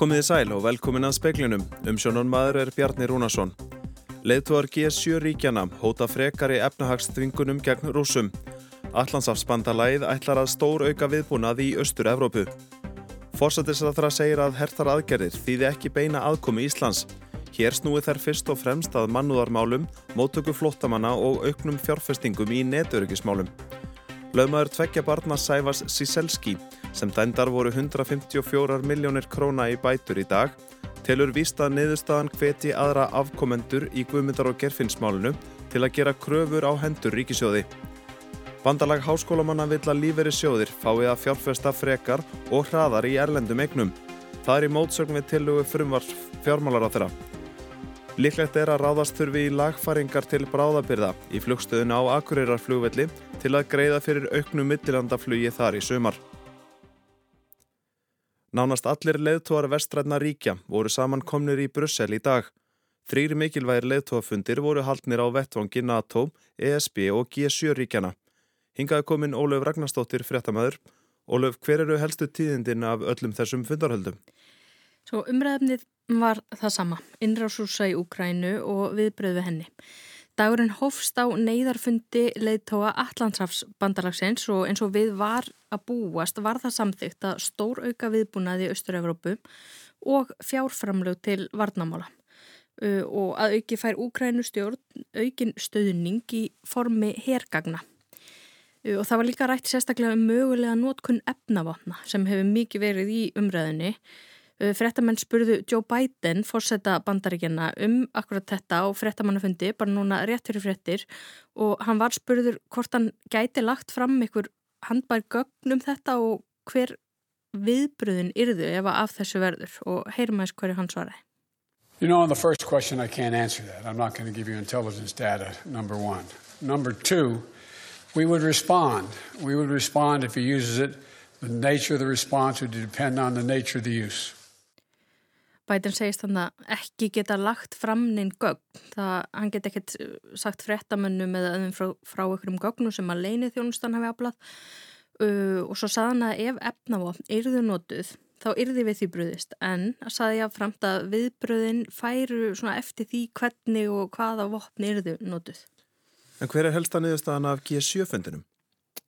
Komiði sæl og velkomin að speklinum. Um sjónun maður er Bjarni Rúnarsson. Leðtúar G7 ríkjana hóta frekari efnahagsþvingunum gegn rúsum. Allandsafsbandalæð ætlar að stór auka viðbúnað í Östur-Evrópu. Forsættisraðra segir að hertar aðgerðir þýði ekki beina aðkomi Íslands. Hér snúi þær fyrst og fremst að mannúðarmálum, móttöku flottamanna og auknum fjárfestingum í netöryggismálum. Laumæður tveggja barna Sæfas Siselski sem dændar voru 154 miljónir króna í bætur í dag telur vísta niðurstaðan hveti aðra afkomendur í Guðmyndar og Gerfinnsmálunu til að gera kröfur á hendur ríkisjóði. Bandalag háskólamanna vill að líferi sjóðir fáið að fjárfesta frekar og hraðar í erlendum eignum. Það er í mótsögn við tilugu frumvars fjármálar á þeirra. Líklegt er að ráðast þurfi í lagfaringar til bráðabyrða í flugstöðun á Akureyrarflugvelli til að greiða fyrir auknu mittilandaflugi þar í sumar. Nánast allir leðtóar vestrætna ríkja voru saman komnir í Brussel í dag. Þrýri mikilvægir leðtóafundir voru haldnir á vettvangi NATO, ESB og G7 ríkjana. Hingaði komin Ólöf Ragnarstóttir fréttamaður. Ólöf, hver eru helstu tíðindin af öllum þessum fundarhöldum? Svo umræðnið var það sama, innrásúsa í Úkrænu og viðbröðu henni. Dagurinn hófst á neyðarfundi leiðtóa Allandsrafs bandalagsins og eins og við var að búast var það samþygt að stór auka viðbúnaði í Östur-Európu og fjárframlög til varnamála og að auki fær Úkrænu stjórn aukin stöðning í formi hergagna. Og það var líka rætt sérstaklega um mögulega nótkunn efnavapna sem hefur mikið verið í umræðinni Frettamenn spurðu Joe Biden, fórseta bandaríkjana, um akkurat þetta og frettamannafundi, bara núna rétt fyrir frettir og hann var spurður hvort hann gæti lagt fram einhver handbær gögn um þetta og hver viðbröðin yrðu ef að af þessu verður og heyrum aðeins hverju hann svaraði. You know, on the first question I can't answer that. I'm not going to give you intelligence data, number one. Number two, we would respond. We would respond if he uses it. The nature of the response would depend on the nature of the use. Biden segist þannig að ekki geta lagt fram neinn gögn. Það, hann get ekkert uh, sagt frettamönnum eða öðum frá, frá einhverjum gögnum sem að leini þjónustan hafi aflað uh, og svo saðan að ef efnavopn yrðu notuð þá yrði við því bröðist en að saði ég framt að viðbröðin færu eftir því hvernig og hvaða vopn yrðu notuð. En hver er helsta niðurstaðan af G7-fundinum?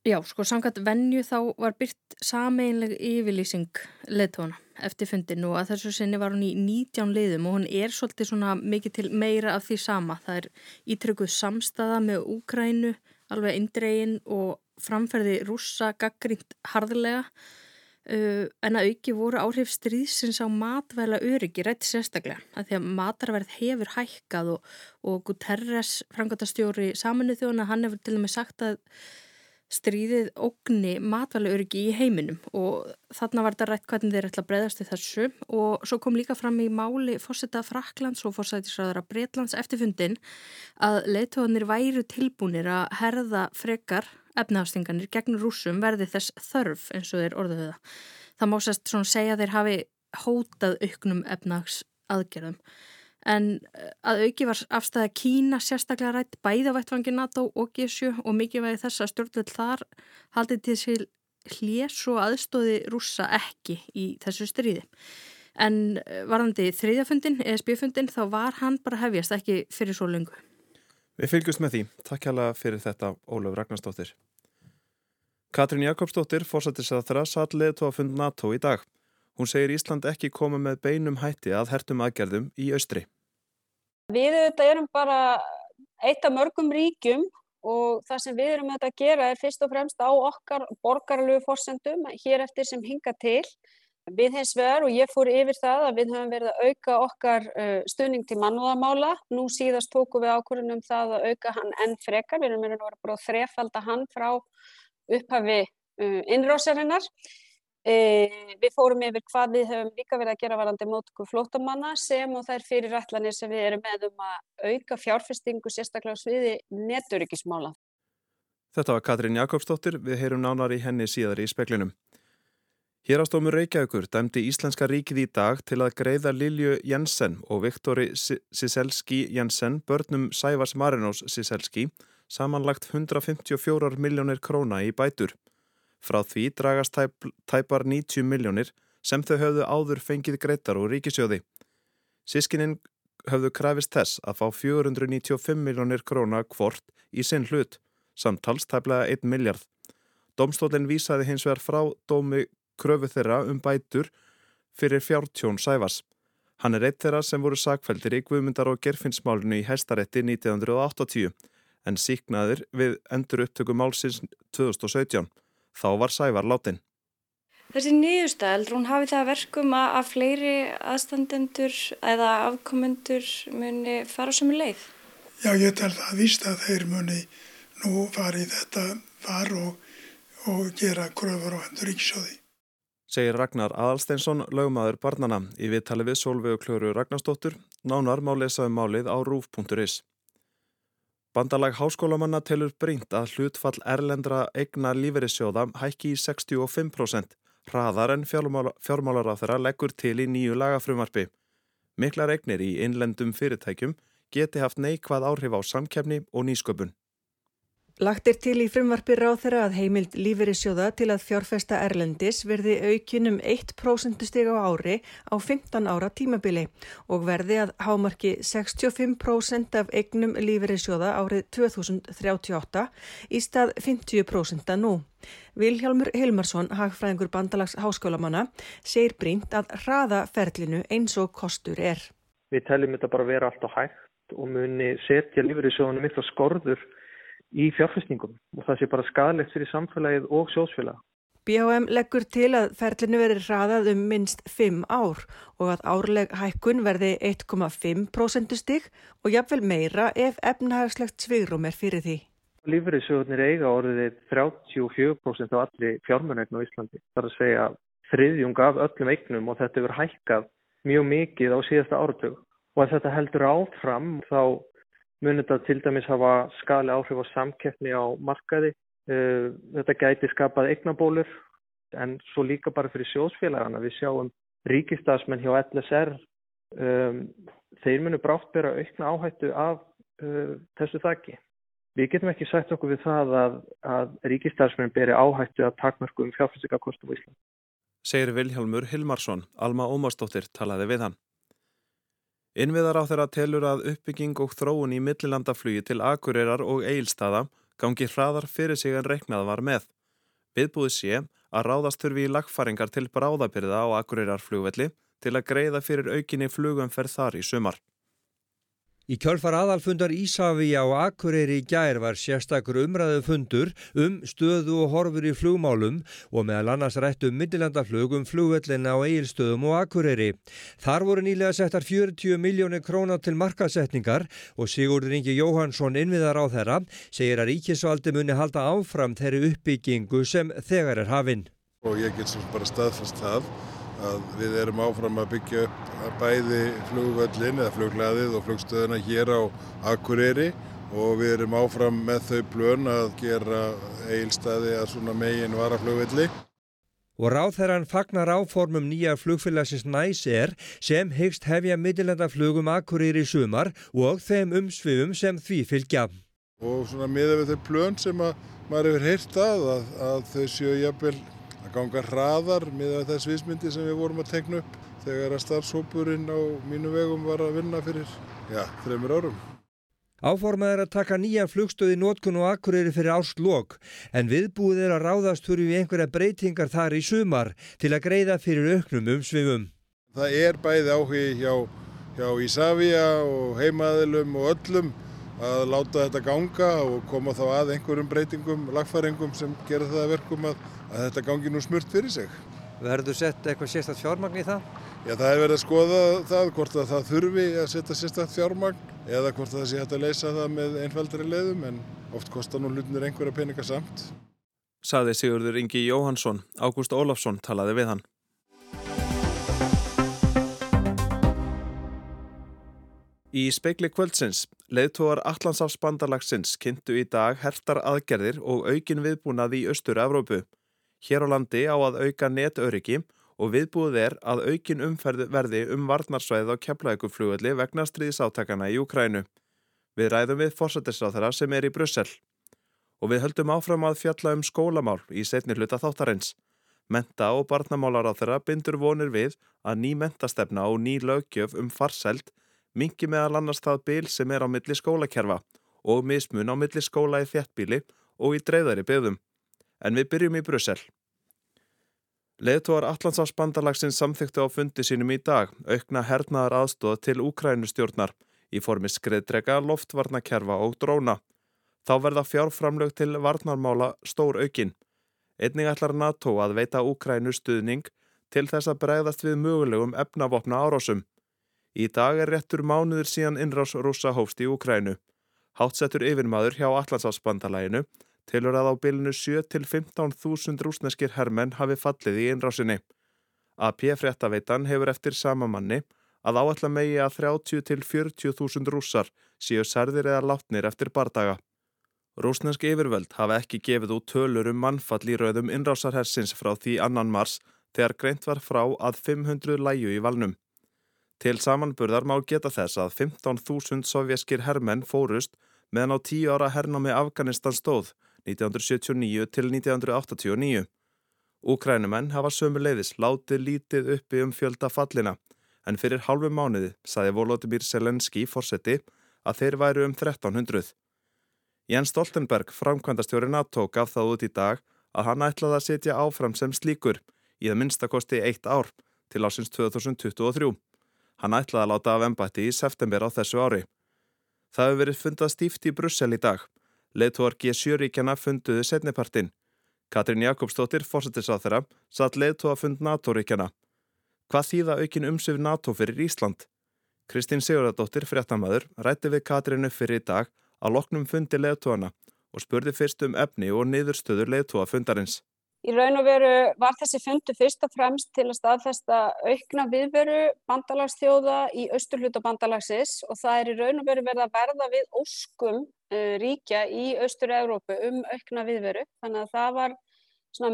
Já, sko samkvæmt vennju þá var byrt sameinleg yfirlýsing leðtóna eftir fundinu og að þessu sinni var hún í 19 liðum og hún er svolítið svona mikið til meira af því sama. Það er ítrykkuð samstaða með Úkrænu, alveg indregin og framferði rúsa gaggrínt harðlega uh, en að auki voru áhrif stríðsins á matvæla öryggi rétt sérstaklega að því að matarverð hefur hækkað og, og Guterres, frangotastjóri saminuð þjóna, hann hefur til og með sagt að stríðið ógni matvælauriki í heiminum og þarna var þetta rætt hvernig þeir ætla að breyðast í þessu og svo kom líka fram í máli fórseta Fraklands og fórsætisraðara Breitlands eftirfundin að leittóðanir væru tilbúinir að herða frekar efnafstinganir gegn rúsum verði þess þörf eins og þeir orðuðu það. Það má sérst svona segja þeir hafi hótað auknum efnags aðgerðum en eh, að auki var afstæða Kína sérstaklega rætt bæða vettfangi NATO og G7 og mikið væði þess að stjórnveld þar haldið til sér hljés og aðstóði rúsa ekki í þessu stríði. En eh, varðandi þriðjafundin, ESB-fundin, þá var hann bara hefjast ekki fyrir svo lengu. Við fylgjumst með því. Takk hjá fyrir þetta, Ólaf Ragnarstóttir. Katrín Jakobsdóttir fórsættis að þra satt leðtó að fund NATO í dag. Hún segir Ísland ekki koma með beinum hætti að hertum aðgerðum í austri. Við auðvitað erum bara eitt af mörgum ríkjum og það sem við erum auðvitað að gera er fyrst og fremst á okkar borgarlegu fórsendum hér eftir sem hinga til. Við hins vegar og ég fór yfir það að við höfum verið að auka okkar uh, stuðning til mannúðamála. Nú síðast tóku við ákvörðunum það að auka hann enn frekar. Við erum verið að þrefalda hann frá upphafi uh, innrásarinnar. E, við fórum yfir hvað við höfum líka verið að gera varandi mótku flótamanna sem og þær fyrirætlanir sem við erum með um að auka fjárfestingu sérstaklega sviði neturikismála. Þetta var Katrín Jakobsdóttir, við heyrum nánar í henni síðar í speklinum. Hérastómur Reykjavíkur dæmdi Íslenska ríkið í dag til að greiða Lilju Jensen og Viktori Siselski Jensen, börnum Sævars Marinós Siselski, samanlagt 154 miljónir króna í bætur. Frá því dragast tæp, tæpar 90 miljónir sem þau höfðu áður fengið greittar úr ríkisjóði. Sískininn höfðu krafist þess að fá 495 miljónir króna kvort í sinn hlut, samtals tæplega 1 miljard. Domstólinn vísaði hins vegar frá dómi kröfu þeirra um bætur fyrir fjártjón Sæfars. Hann er eitt þeirra sem voru sakveldir í Guðmundar og Gerfinnsmálinu í hæstaretti 1980 en síknaðir við endur upptöku málsins 2017. Þá var Sævar látin. Þessi nýjustæld, hún hafi það verkum að, að fleiri aðstandendur eða afkomendur muni fara sem leið? Já, ég tel það að vísta að þeir muni nú fari þetta far og, og gera kröfur á hendur ríkisjóði. Segir Ragnar Aðalsteinsson, lögmaður barnana, í viðtali við Solveig og Klöru Ragnarsdóttur. Nánar má lesa um málið á rúf.is. Bandalag háskólamanna telur brínt að hlutfall erlendra eigna líferissjóða hækki í 65% hraðar en fjármálar á þeirra leggur til í nýju lagafrumarfi. Miklar eignir í innlendum fyrirtækjum geti haft neikvað áhrif á samkefni og nýsköpun. Lagt er til í frumvarpi ráð þeirra að heimild lífeyrissjóða til að fjárfesta Erlendis verði aukinum 1% stig á ári á 15 ára tímabili og verði að hámarki 65% af eignum lífeyrissjóða árið 2038 í stað 50% nú. Vilhjálmur Hilmarsson, hagfræðingur bandalags háskólamanna, segir brínt að hraða ferlinu eins og kostur er. Við teljum þetta bara vera allt á hægt og muni setja lífeyrissjóðunum mikla skorður í fjárfestingum og það sé bara skadalegt fyrir samfélagið og sjósfélag. BHM leggur til að ferlinu veri hraðað um minst 5 ár og að árleg hækkun verði 1,5% stig og jafnvel meira ef efnahagslegt svigrum er fyrir því. Lífverðisjóðunir eiga orðið 34% af allir fjármjörnegn á Íslandi. Það er að segja þriðjung af öllum eignum og þetta verður hækkað mjög mikið á síðasta áratug og að þetta heldur áfram þá munir þetta til dæmis hafa skali áhrif á samkeppni á markaði. Eh, þetta gæti skapað eignabólur en svo líka bara fyrir sjósfélagana. Við sjáum ríkistafsmenn hjá LSR, um, þeir munir brátt bera aukna áhættu af uh, þessu þakki. Við getum ekki sagt okkur við það að, að ríkistafsmenn beri áhættu að takmörku um fjárfæstikakostum í Ísland. Segir Vilhjálmur Hilmarsson, Alma Ómarsdóttir talaði við hann. Innviðar á þeirra telur að uppbygging og þróun í millilandaflugi til Akureyrar og Eilstaða gangi hraðar fyrir sig en reiknað var með. Viðbúið sé að ráðast þurfi í lagfaringar til bráðabyrða á Akureyrarflugvelli til að greiða fyrir aukinni flugumferð þar í sumar. Í kjölfar aðalfundar Ísafíja og Akureyri í gær var sérstakur umræðu fundur um stöðu og horfur í flugmálum og meðal annars rættu um millilandaflug um flugvellina á eigilstöðum og Akureyri. Þar voru nýlega settar 40 miljónir krónar til markasetningar og Sigurður Ingi Jóhansson innviðar á þeirra segir að ríkisvaldi muni halda áfram þeirri uppbyggingu sem þegar er hafinn. Og ég get svo bara staðfast það að við erum áfram að byggja upp bæði flugvöllin eða fluglaðið og flugstöðuna hér á Akureyri og við erum áfram með þau blön að gera eilstaði að svona megin varaflugvelli. Og ráð þeirra hann fagnar áformum nýja flugfélagsins næsir sem hegst hefja middelandaflugum Akureyri sumar og þeim umsvifum sem því fylgja. Og svona miða við þau blön sem að maður hefur heyrt að, að, að þau séu jafnvel ganga hraðar með þess viðsmyndi sem við vorum að tegna upp þegar að starfshópurinn á mínu vegum var að vinna fyrir, já, þreymur árum. Áformað er að taka nýja flugstöði nótkun og akkurýri fyrir ástlokk en viðbúið er að ráðast fyrir einhverja breytingar þar í sumar til að greiða fyrir auknum umsvifum. Það er bæði áhugi hjá, hjá Ísafja og heimaðilum og öllum að láta þetta ganga og koma þá að einhverjum breytingum, lagfæringum sem gera það verkum að, að þetta gangi nú smurt fyrir sig. Verður þú sett eitthvað sérstatt fjármagn í það? Já, það er verið að skoða það, hvort að það þurfi að setja sérstatt fjármagn eða hvort það sé hægt að leysa það með einfaldari leiðum en oft kostar nú hlutnir einhverja peninga samt. Saði Sigurður Ingi Jóhansson, Ágúst Ólafsson talaði við hann. Í speikli kvöldsins, leðtóar Allandsafsbandalagsins kynntu í dag hertar aðgerðir og aukin viðbúnað í Östur-Evrópu. Hér á landi á að auka netöryggi og viðbúið er að aukin umferð verði um varnarsvæðið á keflauguflugulli vegna stríðsáttakana í Ukrænu. Við ræðum við fórsættisráþara sem er í Brussel. Og við höldum áfram að fjalla um skólamál í setni hluta þáttarins. Menta og barnamálar á þeirra bindur vonir við að ný mentastefna og ný lögjöf um farseld mingi meðal annars það bil sem er á milli skólakerfa og mismun á milli skóla í þjættbíli og í dreifðari byggðum. En við byrjum í Brussel. Leðtóar Allandsafsbandalagsins samþyktu á fundi sínum í dag aukna hernaðar aðstóða til Úkrænustjórnar í formi skreðdrega, loftvarnakerfa og dróna. Þá verða fjárframlög til varnarmála stór aukinn. Einning ætlar NATO að veita Úkrænu stuðning til þess að bregðast við mögulegum efnavopna árásum. Í dag er réttur mánuður síðan innrás rúsa hófst í Úkrænu. Hátsettur yfirmaður hjá Allandsafsbandalæginu tilur að á bylnu 7-15.000 rúsneskir hermenn hafi fallið í innrásinni. AP fréttaveitan hefur eftir sama manni að áallar megi að 30-40.000 rússar séu særðir eða látnir eftir bardaga. Rúsnesk yfirvöld hafa ekki gefið út tölur um mannfall í rauðum innrásarhersins frá því annan mars þegar greint var frá að 500 læju í valnum. Til samanburðar má geta þess að 15.000 sovjaskir hermenn fórust meðan á tíu ára hernámi Afganistan stóð 1979 til 1989. Úkrænumenn hafa sömu leiðis látið lítið uppi um fjölda fallina en fyrir halvu mánuði saði Volodymyr Selenski fórseti að þeir væru um 1300. Jens Stoltenberg, framkvæmdastjóri NATO, gaf það út í dag að hann ætlaði að setja áfram sem slíkur í það minnstakosti eitt ár til ásins 2023. Hann ætlaði að láta af embætti í september á þessu ári. Það hefur verið fundað stíft í Brussel í dag. Leðtúar G7-ríkjana funduðu setnipartin. Katrín Jakobsdóttir, fórsetisráð þeirra, satt leðtúa fund NATO-ríkjana. Hvað þýða aukin umsöf NATO fyrir Ísland? Kristín Sigurðardóttir, fréttamaður, rætti við Katrínu fyrir í dag að loknum fundi leðtúana og spurði fyrst um efni og niðurstöður leðtúa fundarins. Í raun og veru var þessi fundu fyrst og fremst til að staðfesta aukna viðveru bandalagsþjóða í austurhluta bandalagsins og það er í raun og veru verið að verða við óskum uh, ríkja í austur-Európu um aukna viðveru. Þannig að það var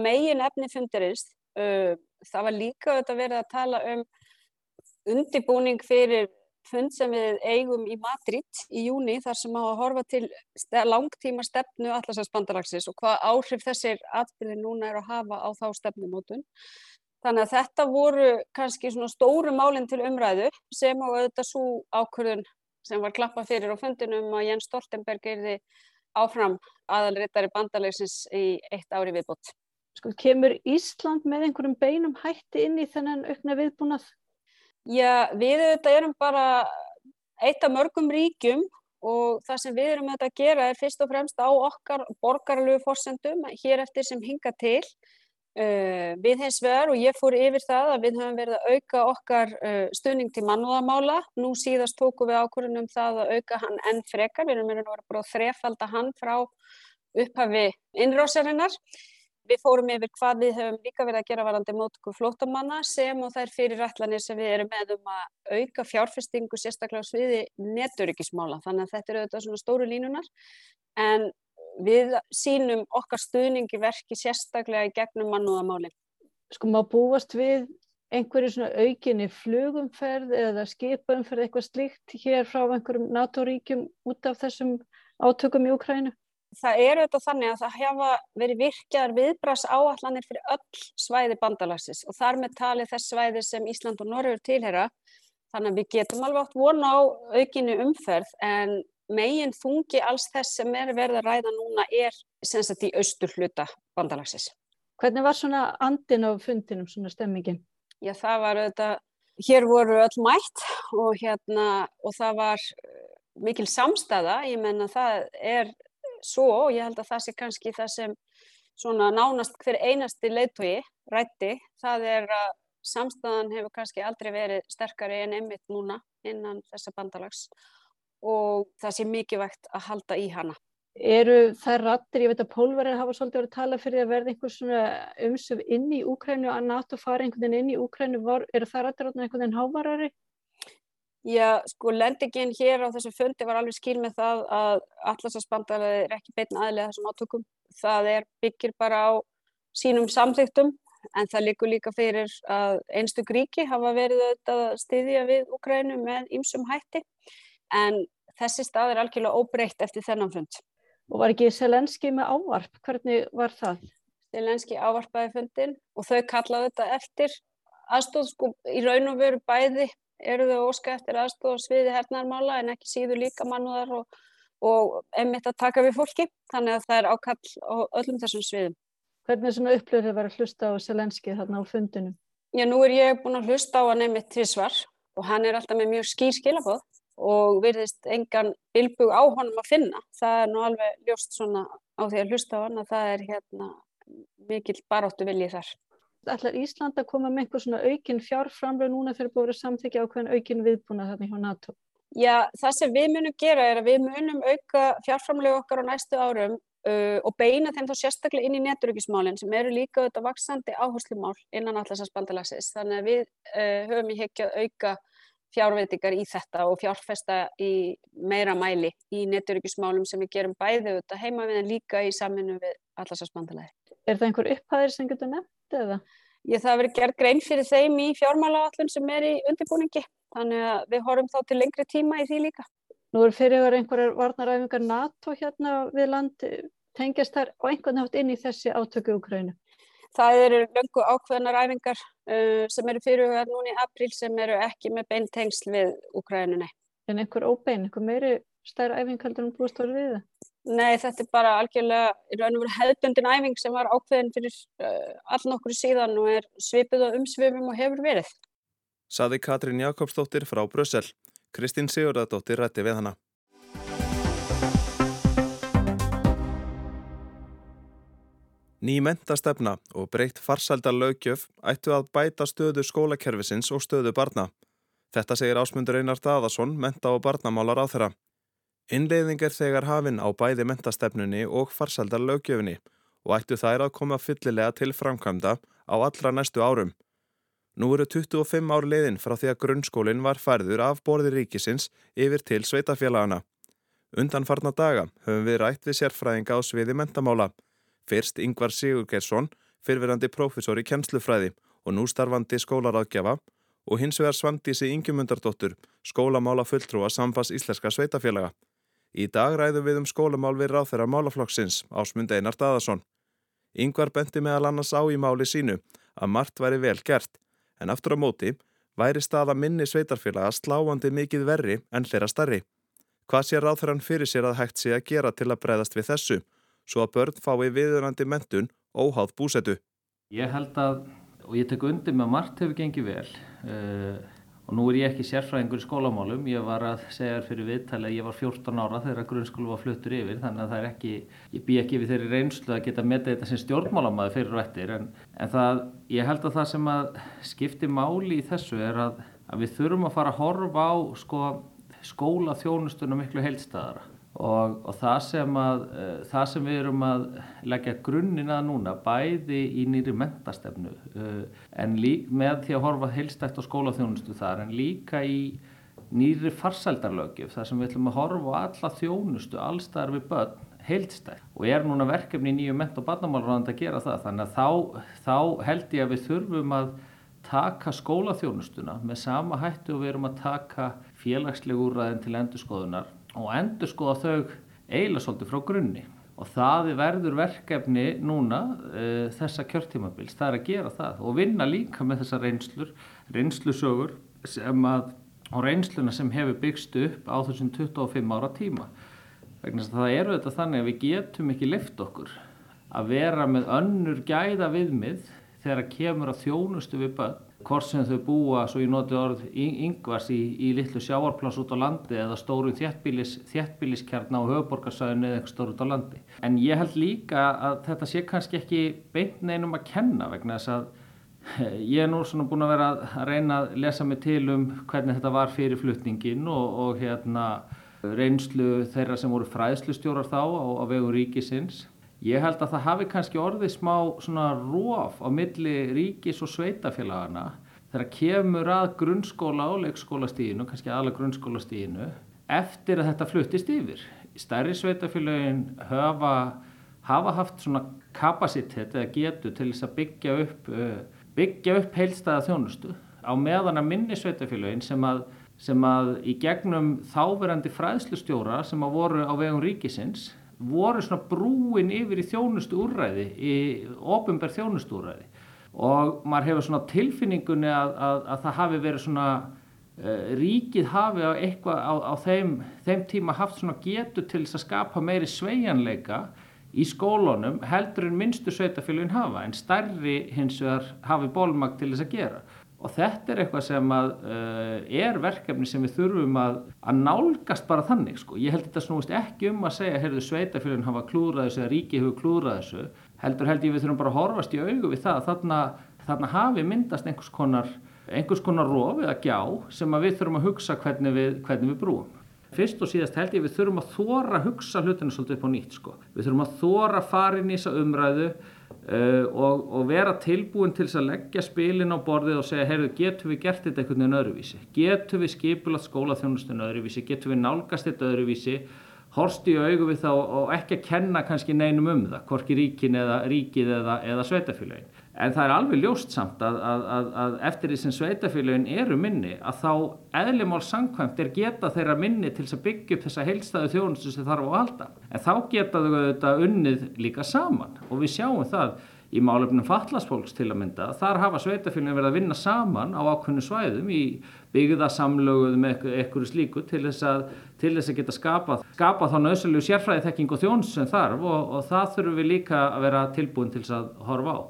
megin efni fundarins. Uh, það var líka verið að tala um undibúning fyrir fund sem við eigum í Madrid í júni þar sem á að horfa til langtíma stefnu allarsafsbandalagsins og hvað áhrif þessir atbyrði núna er að hafa á þá stefnumótun. Þannig að þetta voru kannski svona stóru málinn til umræðu sem á auðvitað svo ákvörðun sem var klappað fyrir á fundinum að Jens Stoltenberg erði áfram aðalriðari bandalagsins í eitt ári viðbót. Sko, kemur Ísland með einhverjum beinum hætti inn í þennan aukna viðbúnað? Já, við auðvitað erum bara eitt af mörgum ríkjum og það sem við erum auðvitað að gera er fyrst og fremst á okkar borgarlegu fórsendum hér eftir sem hinga til. Uh, við hins vegar og ég fór yfir það að við höfum verið að auka okkar uh, stuðning til mannúðamála. Nú síðast tóku við ákvörðunum það að auka hann enn frekar. Við erum verið að þrefalda hann frá upphafi innrásarinnar. Við fórum yfir hvað við höfum líka verið að gera varandi mótku flótamanna sem og þær fyrirætlanir sem við erum með um að auka fjárfestingu sérstaklega sviði neturikismála. Þannig að þetta eru auðvitað svona stóru línunar en við sínum okkar stuðningi verki sérstaklega í gegnum mannúðamáli. Sko má búast við einhverju svona aukinni flugumferð eða skipaumferð eitthvað slíkt hér frá einhverjum NATO-ríkjum út af þessum átökum í Ukrænu? Það er auðvitað þannig að það hefa verið virkjaðar viðbras áallanir fyrir öll svæði bandalagsins og þar með talið þess svæði sem Ísland og Norröður tilhera þannig að við getum alveg átt vona á aukinni umferð en megin þungi alls þess sem er verið að ræða núna er sem sagt í austur hluta bandalagsins. Hvernig var svona andin á fundinum, svona stemmingin? Já það var auðvitað, hér voru öll mætt og hérna og það var mikil samstæða, ég menna það er svo og ég held að það sé kannski það sem svona nánast hver einasti leiðtogi rætti, það er að samstæðan hefur kannski aldrei verið sterkari en einmitt núna innan þessa bandalags og það sé mikið vægt að halda í hana. Eru þær rattir, ég veit að pólverðar hafa svolítið verið að tala fyrir að verða einhvers svona umsöf inn í Úkrænu að NATO fara einhvern veginn inn í Úkrænu, eru þær rattir einhvern veginn hávarari? Já, sko lendingin hér á þessu fundi var alveg skil með það að allarsasbandalega er ekki beitna aðlega þessum átökum. Það er byggir bara á sínum samþygtum en það likur líka fyrir að einstök ríki hafa verið að styðja við Ukrænu með ýmsum hætti en þessi stað er algjörlega óbreytt eftir þennan fund. Og var ekki Selenski með ávarp? Hvernig var það? Zelenski ávarpaði fundin og þau kallaði þetta eftir aðstóð sko í raun og veru bæði eru þau óska eftir aðstóð sviði hernaðarmála en ekki síður líka mannúðar og, og einmitt að taka við fólki þannig að það er ákall á öllum þessum sviðum. Hvernig er svona upplöfið að vera að hlusta á Zelenski þarna á fundinum? Já, nú er ég búin að hlusta á hann einmitt tvísvar og hann er alltaf með mjög skýr skilabóð og virðist engan bilbug á honum að finna. Það er nú alveg ljóst svona á því að hlusta á hann að það er hérna mikill baráttu viljið þar. Ætlar Ísland að koma með einhver svona aukin fjárframlega núna fyrir búið að samþykja ákveðin aukin viðbúna þarna hjá NATO? Já, það sem við munum gera er að við munum auka fjárframlega okkar á næstu árum uh, og beina þeim þá sérstaklega inn í neturökismálinn sem eru líka auðvitað vaksandi áherslumál innan allarsasbandalagsins. Þannig að við uh, höfum í hekki að auka fjárveitingar í þetta og fjárfesta í meira mæli í neturökismálum sem við gerum bæði auðvitað heima við en líka í saminu við allarsasbandalagi. Er það einhver upphæðir sem getur nefnt eða? Ég það verið gerð grein fyrir þeim í fjármálaallun sem er í undirbúningi þannig að við horfum þá til lengri tíma í því líka. Nú er fyrirver einhverjar varnaræfingar NATO hérna við land tengjast þar og einhvern nátt inn í þessi átöku Ukrænu. Það eru löngu ákveðnar ræfingar uh, sem eru fyrirver núni í april sem eru ekki með beint tengsl við Ukrænunni. En einhver óbein, einhver meiri stærra æfing heldur um bústóri við það? Nei, þetta er bara algjörlega í raun og veru hefðbundin æfing sem var ákveðin fyrir uh, all nokkur síðan og er svipið og umsvipum og hefur verið. Saði Katrín Jakobsdóttir frá Brussel. Kristín Sigurðardóttir rætti við hana. Ný mentastefna og breytt farsaldar lögjöf ættu að bæta stöðu skólakerfisins og stöðu barna. Þetta segir ásmundur Einar Daðarsson, menta og barnamálar á þeirra. Innleiðing er þegar hafinn á bæði mentastefnunni og farsaldar lögjöfinni og ættu þær að koma fyllilega til framkvæmda á allra næstu árum. Nú eru 25 ár leiðin frá því að grunnskólinn var færður af borði ríkisins yfir til sveitafélagana. Undan farna daga höfum við rætt við sérfræðinga á sviði mentamála. Fyrst Yngvar Sigurgeirsson, fyrfirandi prófessor í kjenslufræði og nú starfandi skólaráðgjafa og hins vegar Svandísi Ingemundardóttur, skólamála fulltrúa samfass íslenska sveitafélaga. Í dag ræðum við um skólamál við ráþeira málaflokksins, ásmund Einar Daðarsson. Yngvar benti meðal annars á í máli sínu að margt væri vel gert, en aftur á móti væri staða minni sveitarfélaga sláandi mikið verri en þeirra starri. Hvað sé ráþeirann fyrir sér að hægt sé að gera til að breyðast við þessu, svo að börn fái viðurandi mentun óháð búsetu? Ég held að, og ég tek undir með að margt hefur gengið vel, uh, og nú er ég ekki sérfræðingur í skólamálum, ég var að segja fyrir viðtæli að ég var 14 ára þegar grunnskólu var fluttur yfir, þannig að það er ekki, ég bý ekki við þeirri reynslu að geta metið þetta sem stjórnmálamæði fyrir og eftir, en, en það, ég held að það sem að skipti máli í þessu er að, að við þurfum að fara að horfa á sko, skóla þjónustuna miklu heilstæðara. Og, og það, sem að, uh, það sem við erum að leggja grunninn að núna bæði í nýri mentastefnu uh, en lík, með því að horfa heilstækt á skólaþjónustu þar en líka í nýri farsældarlögjöf þar sem við ætlum að horfa á alla þjónustu allstaðar við börn heilstækt og er núna verkefni í nýju ment og barnamálurand að gera það. Þannig að þá, þá held ég að við þurfum að taka skólaþjónustuna með sama hættu og við erum að taka félagslegu úrræðin til endurskoðunar og endur skoða þau eiginlega svolítið frá grunni. Og það verður verkefni núna uh, þessa kjörtímabils, það er að gera það og vinna líka með þessa reynslur, reynslusögur að, og reynsluna sem hefur byggst upp á þessum 25 ára tíma. Vegna að það eru þetta þannig að við getum ekki lift okkur að vera með önnur gæða viðmið þegar að kemur að þjónustu við börn hvort sem þau búa, svo ég noti orð yngvars í, í litlu sjáarpláss út á landi eða stóru þjættbílis, þjættbíliskjarna á höfuborgarsæðinu eða eitthvað stóru út á landi. En ég held líka að þetta sé kannski ekki beint neinum að kenna vegna þess að ég er nú svona búin að vera að reyna að lesa mig til um hvernig þetta var fyrir flutningin og, og hérna reynslu þeirra sem voru fræðslustjórar þá á, á vegu ríkisins Ég held að það hafi kannski orðið smá svona róf á milli ríkis og sveitafélagana þegar kemur að grunnskóla og leikskólastíðinu, kannski aðla grunnskólastíðinu, eftir að þetta fluttist yfir. Stærri sveitafélagin hafa, hafa haft svona kapasitet eða getu til þess að byggja upp, uh, byggja upp heilstæða þjónustu á meðan að minni sveitafélagin sem að, sem að í gegnum þáverandi fræðslustjóra sem að voru á vegum ríkisins voru svona brúin yfir í þjónustu úrræði, í ofinberð þjónustu úrræði og maður hefur svona tilfinningunni að, að, að það hafi verið svona uh, ríkið hafi á, eitthvað, á, á þeim, þeim tíma haft svona getu til þess að skapa meiri sveianleika í skólunum heldur en minnstu sveitafélagin hafa en stærri hins vegar hafi bólmag til þess að gera og þetta er eitthvað sem að, uh, er verkefni sem við þurfum að, að nálgast bara þannig sko. Ég held þetta snúist ekki um að segja heyrðu sveitafélagin hafa klúrað þessu eða ríki hefur klúrað þessu heldur held ég við þurfum bara að horfast í augu við það þarna, þarna hafi myndast einhvers konar, einhvers konar rof eða gjá sem við þurfum að hugsa hvernig við, hvernig við brúum. Fyrst og síðast held ég við þurfum að þóra að hugsa hlutinu svolítið upp á nýtt sko. Við þurfum að þóra að fara inn í þessa umræðu Uh, og, og vera tilbúin til að leggja spilin á borðið og segja heyrðu, getur við gert þetta einhvern veginn öðruvísi? Getur við skipulað skólaþjónustun öðruvísi? Getur við nálgast þetta öðruvísi horst í augu við þá og ekki að kenna kannski neinum um það, hvorki ríkin eða ríkið eða, eða sveitafélagin en það er alveg ljóst samt að, að, að, að eftir því sem sveitafélagin eru minni að þá eðlimál sangkvæmt er geta þeirra minni til að byggja upp þessa heilstæðu þjónustu sem þarf á halda. En þá geta þau auðvitað unnið líka saman. Og við sjáum það í málefnum fallasfólks til að mynda þar hafa sveitafélagin verið að vinna saman á ákveðnu svæðum í byggðasamlöguð með einhverju slíku til þess að, til þess að geta skapa, skapa þá nöðsölju sérfræði þekking og þjónus sem þarf og, og það þurfum við líka að vera tilbúin til þess að horfa á.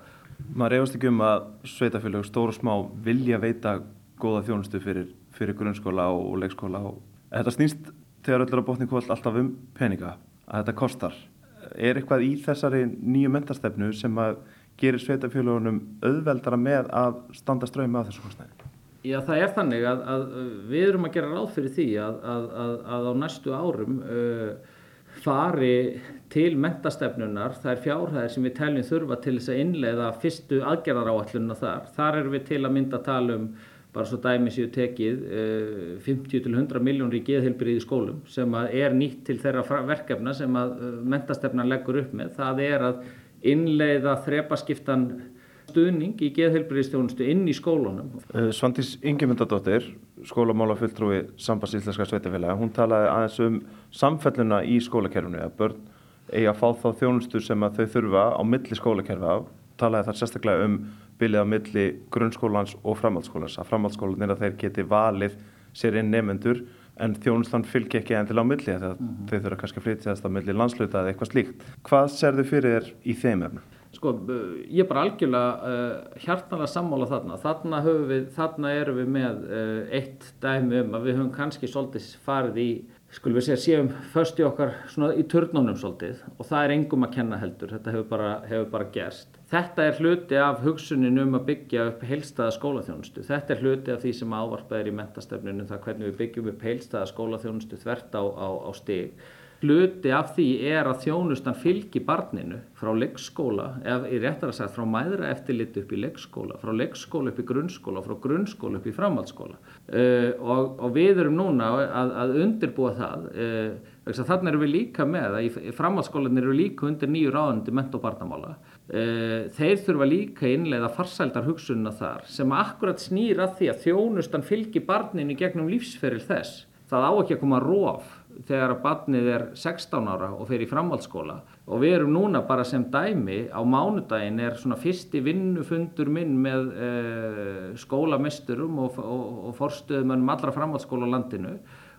Maður efast ekki um að sveitafélag stór og smá vilja veita góða þjónustu fyrir, fyrir grunnskóla og, leikskóla og þetta snýst þegar öllur á botni kvöld alltaf um peninga að þetta kostar. Er eitthvað í þessari nýju mentarstefnu sem að gerir sveitafélagunum auðveldara með að standa ströyma af þessu kostnæði? Já, það er þannig að, að við erum að gera ráð fyrir því að, að, að á næstu árum uh, fari til mentastefnunar þær fjárhæðir sem við teljum þurfa til þess að innleiða fyrstu aðgerðaráallunna þar. Þar erum við til að mynda að tala um bara svo dæmi séu tekið uh, 50 til 100 miljónir í geðhilbrið í skólum sem er nýtt til þeirra verkefna sem að uh, mentastefnan leggur upp með. Það er að innleiða þrepaskiptan stuðning í geðheilbriðstjónustu inn í skólunum. Svandís Ingemyndadóttir, skólamála fulltrúi Sambands Íslenska Sveitafélaga, hún talaði aðeins um samfelluna í skólakerfunu, að börn eigi að fá þá þjónustu sem að þau þurfa á milli skólakerfa, talaði þar sérstaklega um bilið á milli grunnskólans og framhaldsskólans, að framhaldsskólan er að þeir geti valið sér inn nefnendur en þjónustan fylgir ekki endilega á milli þegar mm -hmm. þau þurfa kannski að flytjast á milli landsluta eða eitthvað slíkt. Hvað serðu fyrir þér í þeim efnum? Sko, ég er bara algjörlega uh, hjartanlega sammála þarna. Þarna, við, þarna erum við með uh, eitt dæmi um að við höfum kannski svolítið farið í, skulum við segja, séum först í okkar svona í törnunum svolítið og það er engum að kenna heldur. Þetta hefur bara, hefur bara gerst. Þetta er hluti af hugsunin um að byggja upp heilstaða skólaþjónustu. Þetta er hluti af því sem ávarpað er í mentastefnunum, það hvernig við byggjum upp heilstaða skólaþjónustu þvert á, á, á stig. Hluti af því er að þjónustan fylgi barninu frá leikskóla, eða í réttar að segja frá mæðra eftirlit upp í leikskóla, frá leikskóla upp í grunnskóla, frá grunnskóla upp í framhaldsskóla. Uh, og, og við erum núna að, að undirbúa það, uh, þannig erum við líka með að í framhaldsskólanir eru líka undir nýju ráðandi ment og barnamála. Uh, þeir þurfa líka innlega farsældar hugsunna þar sem akkurat snýr að því að þjónustan fylgi barninu gegnum lífsferil þess. Það á ekki að koma róf þegar að barnið er 16 ára og fer í framhaldsskóla og við erum núna bara sem dæmi á mánudaginn er svona fyrsti vinnufundur minn með uh, skólamesturum og, og, og forstöðumönnum allra framhaldsskóla á landinu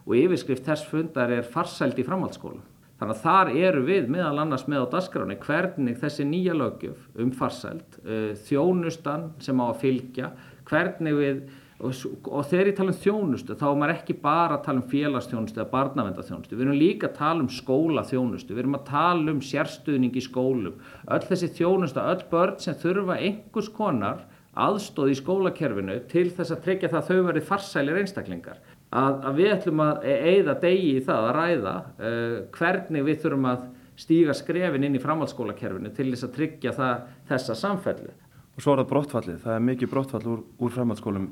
og yfirskrift þess fundar er farsælt í framhaldsskóla. Þannig að þar eru við meðal annars með á dasgráni hvernig þessi nýja lögjöf um farsælt, uh, þjónustan sem á að fylgja, hvernig við og, og þegar ég tala um þjónustu þá er maður ekki bara að tala um félagsþjónustu eða barnavendaþjónustu, við erum líka að tala um skólaþjónustu, við erum að tala um sérstuðning í skólum, öll þessi þjónustu, öll börn sem þurfa einhvers konar aðstóð í skólakerfinu til þess að tryggja það að þau verið farsælir einstaklingar. Að, að við ætlum að eigða degi í það að ræða uh, hvernig við þurfum að stíga skrefin inn í framhaldsskólakerfinu til þess að tryggja það, þessa samfellu. Og svo er það brottfallið, það er mikið brottfall úr, úr framhaldsskólum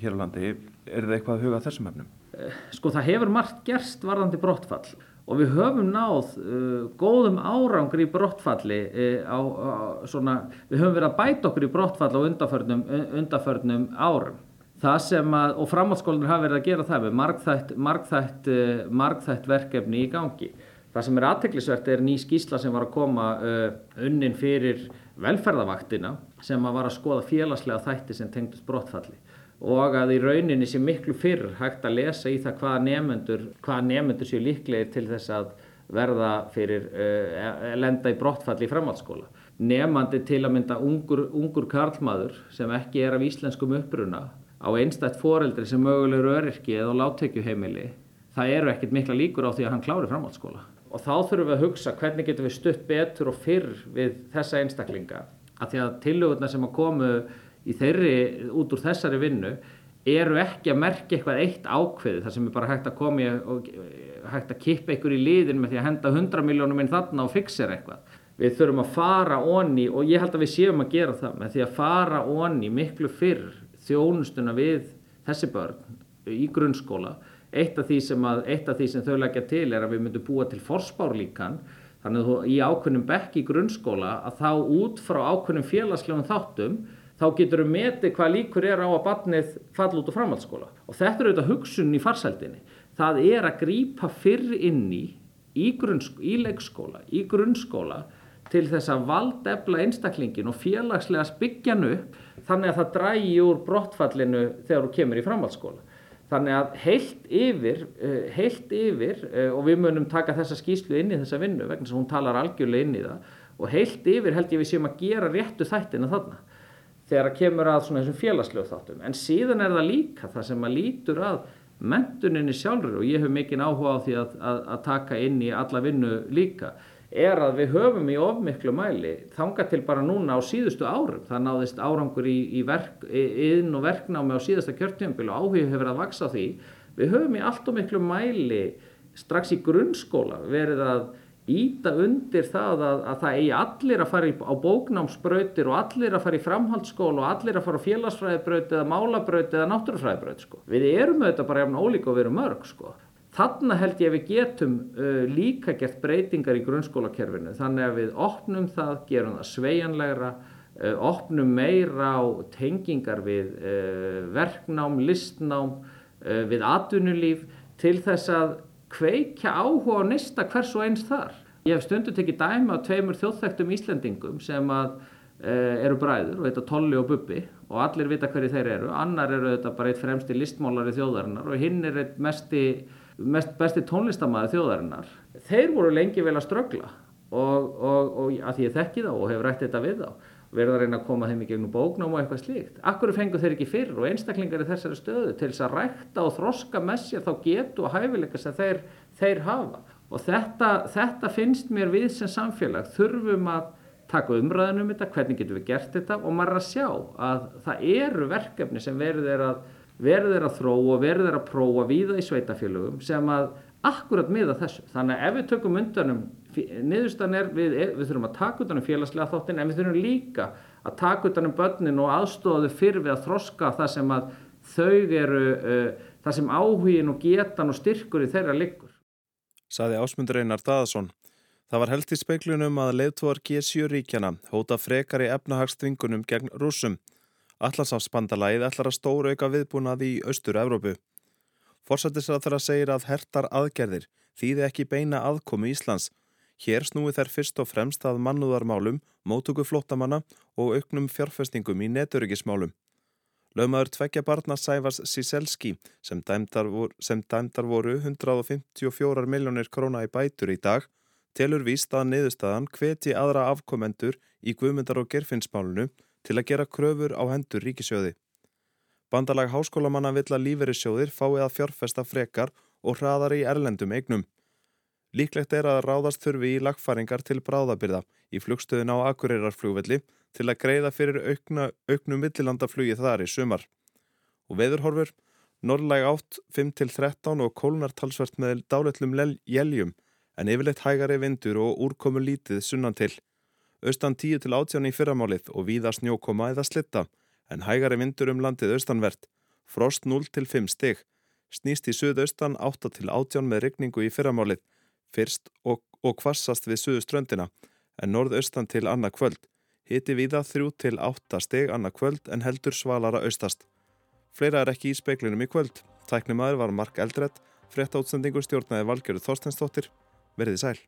hér á landi. Er það eitthvað að huga þessum efnum? Eh, sko það hefur margt gerst varðandi brottfall og við höfum náð uh, góðum árangri í brottfalli uh, á, á svona, við höfum verið að bæta okkur í brottfall á undarförnum, undarförnum árum. Það sem að, og framhaldsskólanir hafa verið að gera það með margþætt, margþætt, uh, margþætt verkefni í gangi. Það sem er aðteglisvert er ný skísla sem var að koma unnin fyrir velferðavaktina sem að var að skoða félagslega þætti sem tengdust brottfalli og að í rauninni sé miklu fyrr hægt að lesa í það hvaða nefnendur, hvaða nefnendur séu líklegir til þess að verða fyrir uh, lenda í brottfalli í framhaldsskóla. Nefnandi til að mynda ungur, ungur karlmaður sem ekki er af íslenskum uppruna á einstætt foreldri sem mögulegur öryrki eða láttekjuheimili, það eru ekkit mikla líkur á því að hann klári framhaldsskóla. Og þá þurfum við að hugsa hvernig getum við stutt betur og fyrr við þessa einstaklinga. Að því að tillögurna sem að komu í þeirri, út úr þessari vinnu eru ekki að merkja eitthvað eitt ákveði þar sem er bara hægt að koma og hægt að kippa ykkur í liðin með því að henda 100 miljónum inn þarna og fixera eitthvað. Við þurfum að fara onni og ég held að við séum að gera það með því að fara onni miklu fyrr þjónustuna við þessi börn í grunnskóla eitt af því sem, að, af því sem þau leggja til er að við myndum búa til forspárlíkan þannig að þú í ákveðnum bekk í grunnskóla að þá út frá ákveðnum félagslegum þáttum þá getur við metið hvað líkur er á að barnið falla út á framhaldsskóla. Og þetta er auðvitað hugsun í farsældinni. Það er að grýpa fyrr inn í í, í leikskóla, í grunnskóla til þess að valdefla einstaklingin og félagslega spyggjan upp þannig að það drægi úr brottfallinu þegar þú kemur í framhaldsskóla. Þannig að heilt yfir, eh, heilt yfir eh, og við munum taka þessa skýslu inn í þessa vinnu vegna sem hún talar algjörlega inn í það og heilt yfir held ég við séum að gera réttu þættina þarna þegar að kemur að svona þessum félagslegu þáttum. En síðan er það líka það sem að lítur að mentuninni sjálfur og ég hef mikinn áhuga á því að, að, að taka inn í alla vinnu líka er að við höfum í ofmiklu mæli þanga til bara núna á síðustu árum það náðist árangur í, í verk, inn og verknámi á síðasta kjörtjöfumbil og áhug hefur að vaksa því við höfum í allt og miklu mæli strax í grunnskóla verið að íta undir það að, að það eigi allir að fara í, á bóknámsbrautir og allir að fara í framhaldsskóla og allir að fara á félagsfræðibraut eða málabraut eða náttúrufræðibraut sko. við erum auðvitað bara jafn ólík og við erum mörg sko. Þannig held ég að við getum uh, líka gert breytingar í grunnskólakerfinu þannig að við opnum það, gerum það sveianlegra, uh, opnum meira á tengingar við uh, verknám, listnám, uh, við atvinnulíf til þess að kveikja áhuga á nýsta hvers og eins þar. Ég hef stundu tekið dæma á tveimur þjóðþægtum Íslandingum sem að uh, eru bræður og þetta Tolli og Bubbi og allir vita hverju þeir eru. Annar eru þetta bara eitt fremsti listmálari þjóðarinnar og hinn er eitt mesti mest besti tónlistamæði þjóðarinnar þeir voru lengi vel að ströggla og, og, og að ég þekki þá og hefur rætt þetta við þá verða að reyna að koma þeim í gegnum bóknám og eitthvað slíkt. Akkur fengur þeir ekki fyrr og einstaklingar í þessari stöðu til þess að rækta og þroska með sér þá getu og hæfileika sem þeir, þeir hafa. Og þetta, þetta finnst mér við sem samfélag þurfum að taka umræðin um þetta, hvernig getum við gert þetta og maður er að sjá að það eru verkefni sem verður að verður að þróa verður að prófa víða í sveitafélögum sem að akkurat miða þessu. Þannig að ef við tökum undanum, niðurstan er við, við þurfum að taka undanum félagslega þáttin en við þurfum líka að taka undanum börnin og aðstofaðu fyrir við að þroska það sem að þau eru, uh, það sem áhugin og getan og styrkur í þeirra liggur. Saði ásmundur Einar Daðarsson. Það var held í speiklunum að leiftóar G7 ríkjana hóta frekar í efnahagsþvingunum gegn rúsum. Allansáfsbandalæð ætlar að stóra auka viðbúnað í Östur-Európu. Forsættisraðara segir að hertar aðgerðir þýði ekki beina aðkomi Íslands. Hér snúi þær fyrst og fremst að mannúðarmálum, mótugu flottamanna og auknum fjárfestingum í netöryggismálum. Laumaður tveggja barna Sæfars Siselski sem dæmdar voru, sem dæmdar voru 154 miljónir króna í bætur í dag telur víst að niðurstaðan hveti aðra afkomendur í guðmyndar og gerfinsmálunu til að gera kröfur á hendur ríkisjóði. Bandalag háskólamanna vill að líferissjóðir fái að fjárfesta frekar og hraðar í erlendum eignum. Líklegt er að ráðast þurfi í lagfaringar til bráðabyrða í flugstöðun á Akureyrarflugvelli til að greiða fyrir aukna, auknum millilandaflugi þar í sumar. Og veðurhorfur, norrlæg átt 5-13 og kólnartalsvert með dáletlum jæljum en yfirleitt hægari vindur og úrkomu lítið sunnan til. Austan 10 til 18 í fyrramálið og víða snjókoma eða slitta, en hægari vindur um landið austanvert, frost 0 til 5 stig, snýst í suðaustan 8 til 18 með regningu í fyrramálið, fyrst og, og kvassast við suðuströndina, en norðaustan til annað kvöld, hiti víða 3 til 8 stig annað kvöld en heldur svalara austast. Fleira er ekki í speiklinum í kvöld, tæknimaður var Mark Eldredd, frétta útsendingu stjórnaði Valgerður Þorstensdóttir, Verðið sæl.